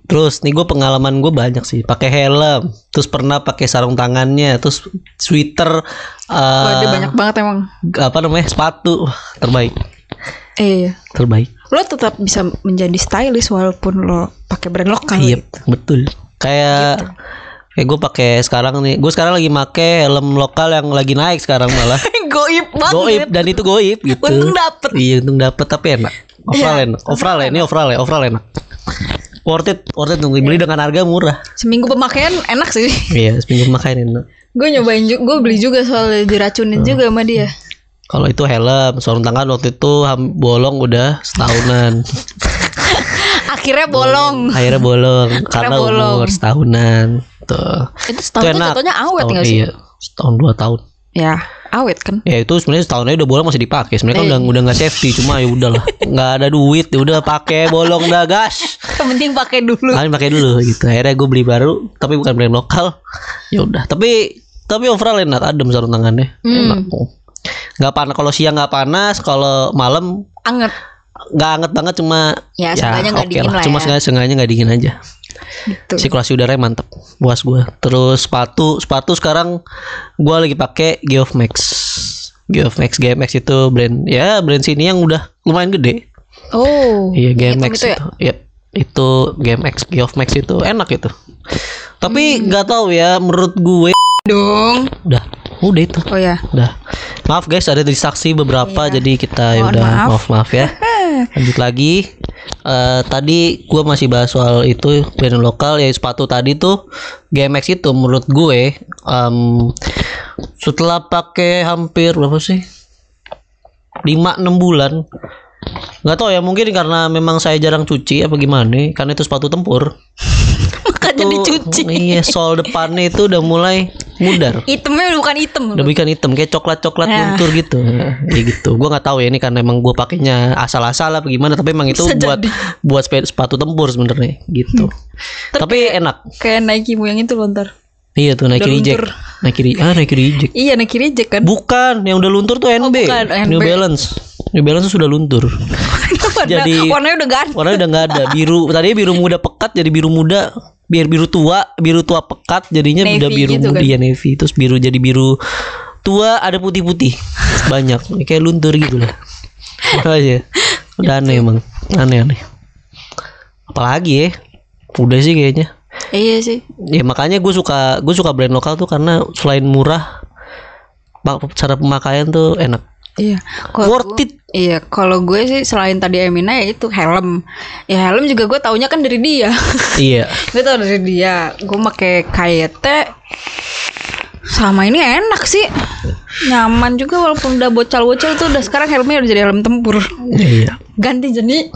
Terus nih gue pengalaman gue banyak sih. Pakai helm, terus pernah pakai sarung tangannya, terus sweater, Wah, eh dia banyak banget emang. apa namanya sepatu, Wah, terbaik, Iya. terbaik. Lo tetap bisa menjadi stylish walaupun lo pakai brand lokal. Iya betul. Kayak kayak gue pakai sekarang nih. Gue sekarang lagi make helm lokal yang lagi naik sekarang malah. Goib banget. goib dan itu goib gitu. Untung dapet. Iya untung dapet tapi enak. Overall Iya, enak. Overall ini overall ya, overall enak. Worth it, worth it untuk dibeli dengan harga murah. Seminggu pemakaian enak sih. Iya, seminggu makan enak. gue nyobain juga, gue beli juga soalnya diracunin juga sama dia. Kalau itu helm, sarung tangan waktu itu bolong udah setahunan. Akhirnya bolong. Akhirnya bolong karena bolong. umur setahunan. Tuh. Itu setahun tuh jatuhnya awet Setahun, gak sih? Iya, setahun dua tahun. Ya, awet kan. Ya itu sebenarnya setahun aja udah bolong masih dipakai. Sebenarnya kan Eh. udah udah nggak safety, cuma ya udahlah. nggak ada duit, ya udah pakai bolong dah gas. Yang penting pakai dulu. Kalian pakai dulu gitu. Akhirnya gue beli baru, tapi bukan brand lokal. Ya udah. Tapi tapi overall enak, adem sarung tangannya. Hmm. Enak. Nggak panas kalau siang nggak panas, kalau malam Anget. nggak anget banget cuma Ya, nggak oke dingin lah Cuma ya. sengaja sengaja nggak dingin aja. Gitu. Sirkulasi udaranya mantep, puas gue. Terus sepatu, sepatu sekarang gue lagi pakai Geof Max. Geof Max, GMX itu brand ya brand sini yang udah lumayan gede. Oh. Iya GMX itu itu, ya? ya. Itu GMX, Geof Max itu enak itu. Tapi Hmm. nggak tahu ya, menurut gue Dong. udah, udah itu, Oh ya. udah. Maaf guys, ada distraksi beberapa, Iya. jadi kita ya udah maaf. maaf maaf ya. Lanjut lagi. Eh, tadi gue masih bahas soal itu brand lokal ya sepatu tadi tuh GMX itu menurut gue em, setelah pakai hampir berapa sih 5-6 bulan nggak tahu ya mungkin karena memang saya jarang cuci apa gimana karena itu sepatu tempur Makanya Tuh, dicuci. iya sol depannya itu udah mulai mudar Hitamnya udah bukan hitam. udah bukan hitam kayak coklat coklat Ya. luntur gitu ya gitu gue nggak tahu ya ini karena emang gue pakainya asal-asal apa gimana tapi emang itu Bisa buat jadi. buat sepatu, sepatu tempur sebenarnya gitu tapi enak Kayak Nike mu yang itu lontar. iya tuh Nike reject luntur. Nike re- ah Nike reject Iya Nike reject kan. bukan yang udah luntur tuh NB, bukan, New NB. Balance New Balance tuh sudah luntur Warna- jadi- warnanya udah ganti. warnanya udah nggak ada biru tadinya biru muda pekat jadi biru muda biar biru tua biru tua pekat jadinya Navy udah biru gitu muda kan? ya navy. Terus biru jadi biru tua ada putih putih banyak kayak luntur gitu lah aja. Udah aneh emang aneh aneh apalagi ya udah sih kayaknya. Iya sih. ya makanya gue suka gue suka brand lokal tuh karena selain murah cara pemakaian tuh enak Iya. Kalau worth it Iya, kalau gue sih selain tadi Emina ya itu helm. Ya helm juga gue taunya kan dari dia. iya gue tau dari dia. Gue pakai KYT sama ini enak sih. Nyaman juga walaupun udah bocil-bocil tuh udah sekarang helmnya udah jadi helm tempur. iya Ganti jadi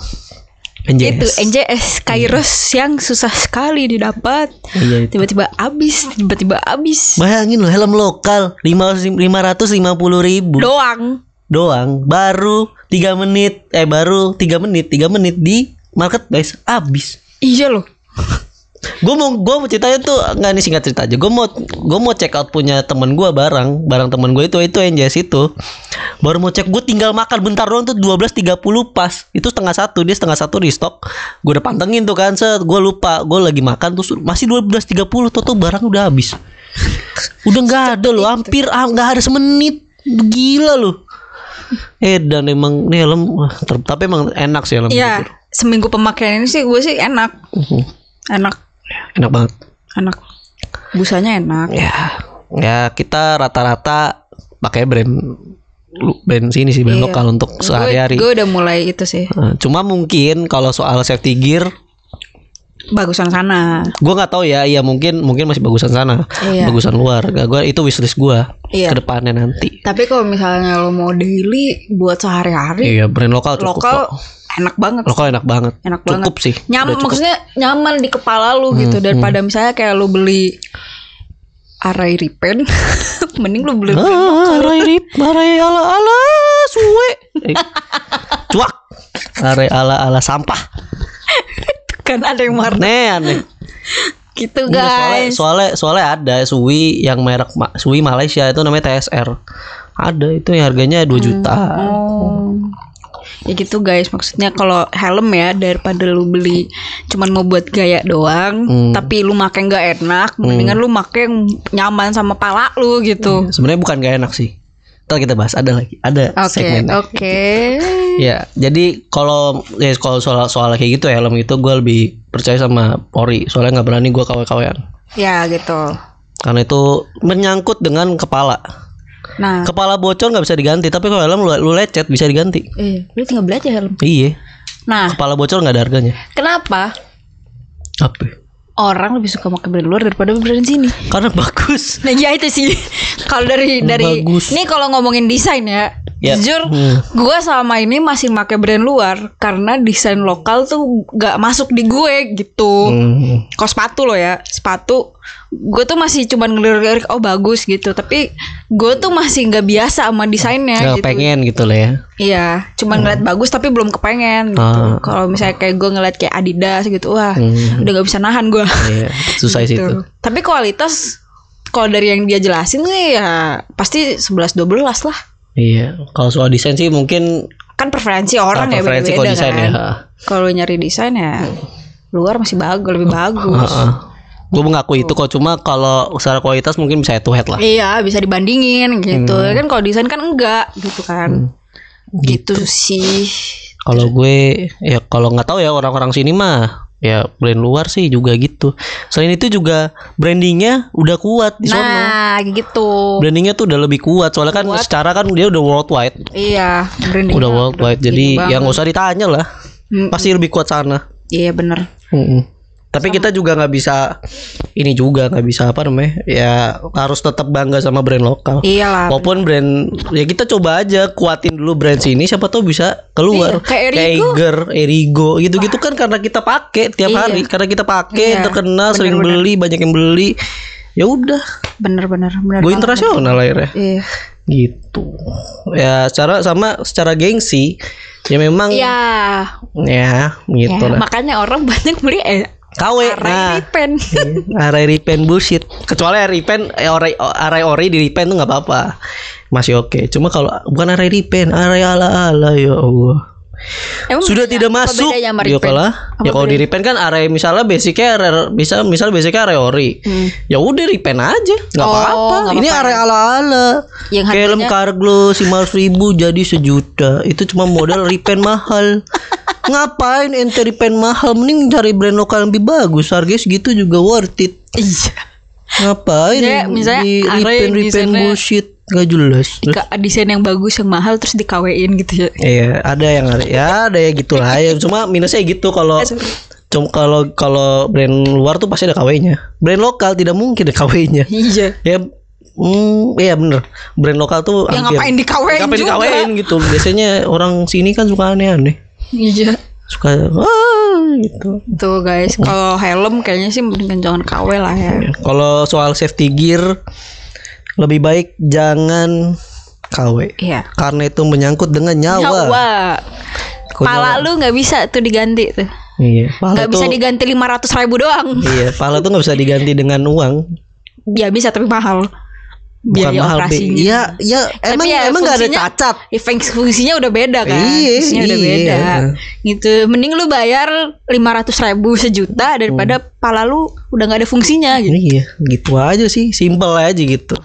NJS. itu NJS Kairos yang susah sekali didapat. iya. Tiba-tiba habis, tiba-tiba habis. Bayangin loh helm lokal lima ratus lima puluh ribu Doang. Doang baru tiga menit eh baru tiga menit tiga menit di marketplace habis. Iya loh. Gue mau gue mau ceritanya tuh nggak nih singkat cerita aja. Gue mau gue mau check out punya temen gue barang barang temen gue itu itu NJS itu. Baru mau cek gue tinggal makan bentar doang tuh 12.30 pas itu setengah satu dia setengah satu di stok. Gue udah pantengin tuh kan set gue lupa gue lagi makan terus masih 12.30 tuh tuh barang udah habis. Udah nggak ada loh hampir ah, nggak ada semenit gila loh. Eh dan emang nih helm tapi emang enak sih helm Iya, seminggu pemakaian ini sih gue sih enak. Mhm. Enak, Enak banget. enak. Busanya enak. ya ya kita rata-rata pakai brand lu- brand sini sih brand Iya. lokal untuk sehari-hari Gue udah mulai itu sih. Nah, cuma mungkin kalau soal safety gear Bagusan sana. gue nggak tahu ya iya mungkin mungkin masih bagusan sana Iya. bagusan luar gak gue itu wishlist gue Iya. ke depannya nanti Tapi kalau misalnya lo mau daily buat sehari-hari, iya brand lokal cukup lokal kok. enak banget. lokal enak banget Enak cukup banget. sih Nyaman. Hmm, maksudnya nyaman di kepala lu gitu daripada misalnya kayak lu beli Arai Ripen, mending lu beli ah, arai rip arai ala ala suwe cuak arai ala ala sampah kan ada yang marah. aneh aneh gitu Iya, soalnya, guys. soalnya soalnya ada Sui yang merek Sui Malaysia itu namanya TSR. Ada itu yang harganya 2 juta. Oh. Ya gitu guys, maksudnya kalau helm ya daripada lu beli cuman mau buat gaya doang, Hmm. tapi lu make nggak enak, mendingan lu make yang nyaman sama pala lu gitu. Sebenarnya bukan gak enak sih. Ntar kita bahas ada lagi, ada Oke, segmennya. oke. Ya, jadi kalau ya kalau soal soal kayak gitu ya helm itu gue lebih percaya sama Ori. Soalnya nggak berani gue kawe-kawean. Ya gitu. Karena itu menyangkut dengan kepala. Nah, Kepala bocor nggak bisa diganti, tapi kalau helm lu, lu lecet bisa diganti. eh, lu tinggal beli aja helm. Iya, Nah, kepala bocor nggak ada harganya. kenapa Apa? Orang lebih suka pakai brand luar daripada brand sini? Karena bagus. Nah, ya itu sih. kalau dari dari Bagus. nih kalau ngomongin desain ya, Ya. jujur Hmm. gue selama ini masih pakai brand luar karena desain lokal tuh gak masuk di gue gitu. Hmm. Kalau sepatu loh ya, sepatu gue tuh masih cuman ngelirik oh bagus gitu, tapi gue tuh masih nggak biasa sama desainnya Nggak gitu. pengen gitu lah ya. Iya, cuman ngeliat bagus tapi belum kepengen gitu. Ah. Kalau misalnya kayak gue ngeliat kayak Adidas gitu, wah Hmm. udah gak bisa nahan gue. Iya, susah sih itu. Gitu. Tapi kualitas kalau dari yang dia jelasin sih ya pasti 11 12 lah. Iya, kalau soal desain sih mungkin Kan preferensi orang ah, ya preferensi beda-beda kan. ya. Kalau nyari desain ya luar masih bagus, lebih bagus. Gue mengakui itu kok cuma kalau secara kualitas mungkin bisa head to head lah. Iya, bisa dibandingin gitu. Hmm. Kan kalau desain kan enggak gitu kan. Gitu, sih. Kalau gue ya kalau nggak tahu ya orang-orang sini mah ya brand luar sih juga gitu. Selain itu juga brandingnya udah kuat di sono. Nah, gitu. Brandingnya tuh udah lebih kuat soalnya kan Kuat. secara kan dia udah worldwide, Iya, branding. udah worldwide. Jadi yang nggak usah ditanya lah, Mm-mm. pasti lebih kuat sana. Iya bener Mm-mm. Tapi kita juga nggak bisa ini juga nggak bisa apa namanya ya harus tetap bangga sama brand lokal. Iyalah. Walaupun brand ya kita coba aja kuatin dulu brand sini siapa tahu bisa Iya, keluar. kayak Erigo. Eiger, Erigo gitu-gitu kan karena kita pakai tiap Iya. hari karena kita pakai Iya, terkenal sering bener-bener. beli banyak yang beli. Ya udah, Bener-bener bener. gue internasional akhirnya Iya. gitu. Ya secara sama secara gengsi ya memang Iya. ya gitu Ya, lah. makanya orang banyak beli eh KW Arai nah Ripen. Arai Ripen bullshit. Kecuali Arai Ripen, eh, Arai, Arai Ori di Ripen tuh nggak apa-apa. Masih oke. Cuma kalau bukan Arai Ripen, Arai ala-ala ya Allah. Emang Sudah bedanya- tidak apa masuk. Ya. Apa Ya kalau di Ripen kan Arai misalnya basicnya Arai, bisa misal basicnya Arai Ori. Hmm. Ya udah Ripen aja, nggak Oh, apa-apa. nggak Ini apa-apa. Arai ala-ala. Yang Kayak helm harganya- Carglass lima ribu jadi sejuta. Itu cuma modal Ripen mahal. Ngapain ente Ripen mahal? Mending cari brand lokal yang lebih bagus. Harganya segitu juga worth it. Iya. Ngapain Misalnya- misalnya di repen desainnya- bullshit Gak jelas Terus, desain yang bagus yang mahal terus dikawein gitu ya. Iya ada yang ada Ya ada ya gitu lah ya, Cuma minusnya gitu Kalau Eh. Cuma kalau kalau brand luar tuh pasti ada KW-nya. Brand lokal tidak mungkin ada KW-nya. Iya. Ya Hmm, iya bener Brand lokal tuh Ya hampir- ngapain dikawein Ngapain juga? dikawein gitu Biasanya orang sini kan suka aneh-aneh Iya. Suka ah, gitu Tuh guys, kalau helm kayaknya sih mendingan jangan KW lah ya. Kalau soal safety gear Lebih baik jangan KW Iya. Karena itu menyangkut dengan nyawa, Nyawa. Kok Pala nyawa? lu nggak bisa tuh diganti tuh. Iya Pala bisa tuh diganti 500 ribu doang. Iya pala tuh nggak bisa diganti dengan uang Ya bisa tapi mahal. Bukan Biaya mahal operasinya. Iya ya Emang ya emang nggak ada cacat Ya, fungsi- fungsinya udah beda kan. Iya, fungsinya udah iya. beda. Gitu. Mending lu bayar 500 ribu sejuta daripada pala lu udah nggak ada fungsinya gitu. Iya gitu aja sih Simple aja gitu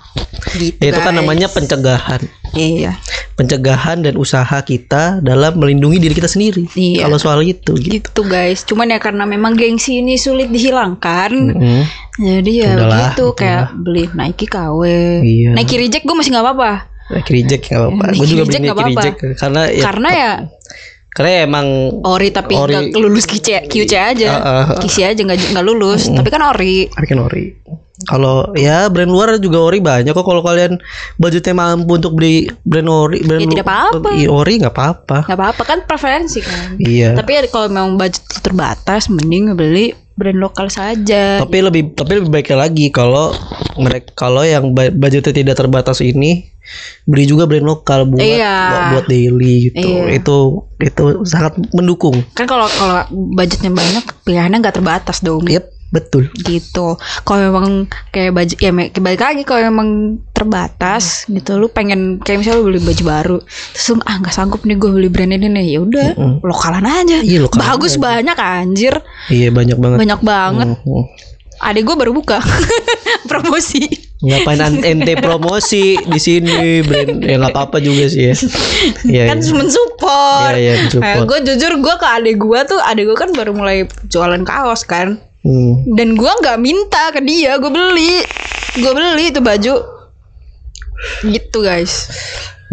Gitu, Ya, Itu kan namanya pencegahan Iya. Pencegahan dan usaha kita Dalam melindungi diri kita sendiri Iya. Kalau soal itu gitu Gitu guys. Cuman ya karena memang gengsi ini sulit dihilangkan. Mm. Jadi ya Udahlah, begitu udahlah. kayak beli Nike KW. Iya. Nike reject gue masih nggak apa-apa. Nike reject gak apa-apa Gue juga beli nggak Nike reject Karena ya Karena ya Karena emang ori tapi Ori. nggak lulus QC, QC aja. Ah, ah, ah. QC aja nggak nggak lulus. Tapi kan ori. Tapi kan ori kalau ya brand luar juga ori banyak kok kalau kalian budgetnya mampu untuk beli brand ori brand Ya, tidak apa-apa. Iya, ori nggak apa-apa nggak apa-apa kan preferensi kan. iya Tapi ya kalau memang budget terbatas, mending beli brand lokal saja. tapi lebih tapi lebih baiknya lagi kalau mereka kalau yang budgetnya tidak terbatas ini beli juga brand lokal buat Iya. buat, buat daily gitu Iya. itu itu sangat mendukung Kan kalau kalau budgetnya banyak, pilihannya nggak terbatas dong. Yep, betul. Gitu. Kalau memang kayak baju ya balik lagi kalau memang terbatas gitu lu pengen kayak misalnya lu beli baju baru terus lu ah nggak sanggup nih gue beli brand ini nih. Ya udah Mm-mm. lokalan aja. Iya, lokalan bagus aja. banyak anjir. Iya banyak banget. Banyak banget. Mhm. adik gue baru buka. Promosi. Ngapain ente promosi di sini? Brand ya nggak apa-apa juga sih ya. Iya, kan iya. mensupport Iya, iya, mensupport. gue jujur gue ke adik gue tuh adik gue kan baru mulai jualan kaos kan Hmm. dan gue nggak minta ke dia gue beli gue beli itu baju gitu guys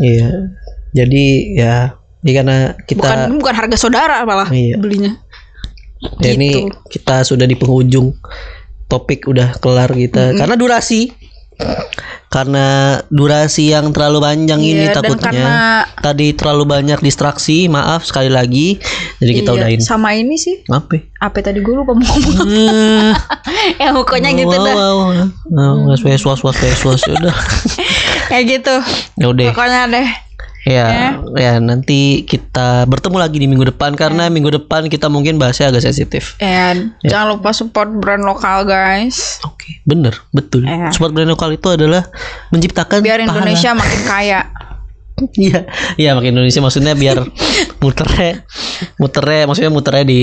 Iya. Jadi ya, ini karena kita bukan bukan harga saudara malah Iya. belinya ya ini gitu. kita sudah di penghujung topik udah kelar kita karena durasi. Karena durasi yang terlalu panjang ini Iya, takutnya. karena- Tadi terlalu banyak distraksi, maaf sekali lagi. Jadi kita Iya, udahin. sama ini sih Apa? apa tadi gue lupa mau ngomong ya pokoknya gitu wow, dah wow. Nah, was was was was was was udah. kayak gitu Ya udah. pokoknya deh Ya, ya nanti kita bertemu lagi di minggu depan karena minggu depan kita mungkin bahasnya agak sensitif. and jangan lupa support brand lokal guys Oke, bener, betul. Ya. Support brand lokal itu adalah menciptakan biar pahala. Indonesia makin kaya Iya, iya makin Indonesia maksudnya biar muternya, muternya, maksudnya muternya di,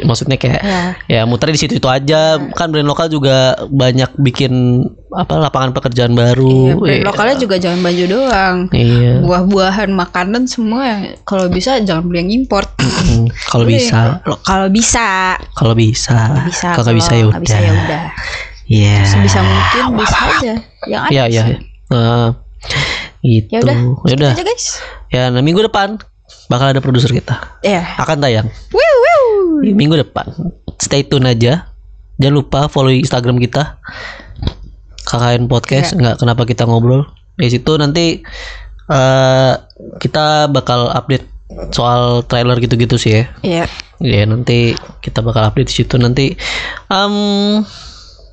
maksudnya kayak Ya. ya muternya di situ itu aja. Kan brand lokal juga banyak bikin apa lapangan pekerjaan Iya, baru. brand Iya. lokalnya juga jangan baju doang Iya. buah-buahan makanan semua yang kalau bisa jangan beli yang import Kalau bisa, kalau bisa kalau bisa, kalau nggak bisa ya bisa ya udah. udah Iya. sebisa mungkin bisa aja yang ada Iya, iya. sih. Nah, ya udah Ya udah. aja guys Ya, nah, minggu depan bakal ada produser kita. ya Akan tayang. Wiu, wiu. Di minggu depan. Stay tune aja. Jangan lupa follow Instagram kita. KKN Podcast. Nggak kenapa kita ngobrol. Di situ nanti eh kita bakal update soal trailer gitu-gitu sih ya. Iya. Ya nanti kita bakal update di situ nanti. em,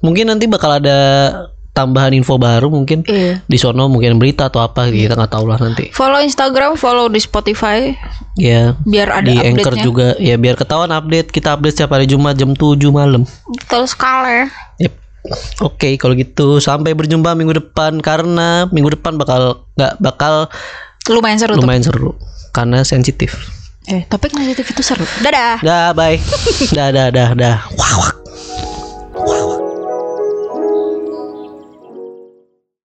mungkin nanti bakal ada tambahan info baru mungkin Iya. di sono mungkin berita atau apa kita nggak tahu lah nanti. Follow Instagram, follow di Spotify Ya biar ada di Anchor juga ya biar ketahuan update kita update setiap hari Jumat jam 7 malam. Betul sekali. Yep. Oke kalau gitu sampai berjumpa minggu depan karena minggu depan bakal nggak bakal Lumayan seru tuh. lumayan seru karena sensitif. Eh, topik negatif itu seru. Dadah. Dah bye. dah dah dah dah. Wah, wah.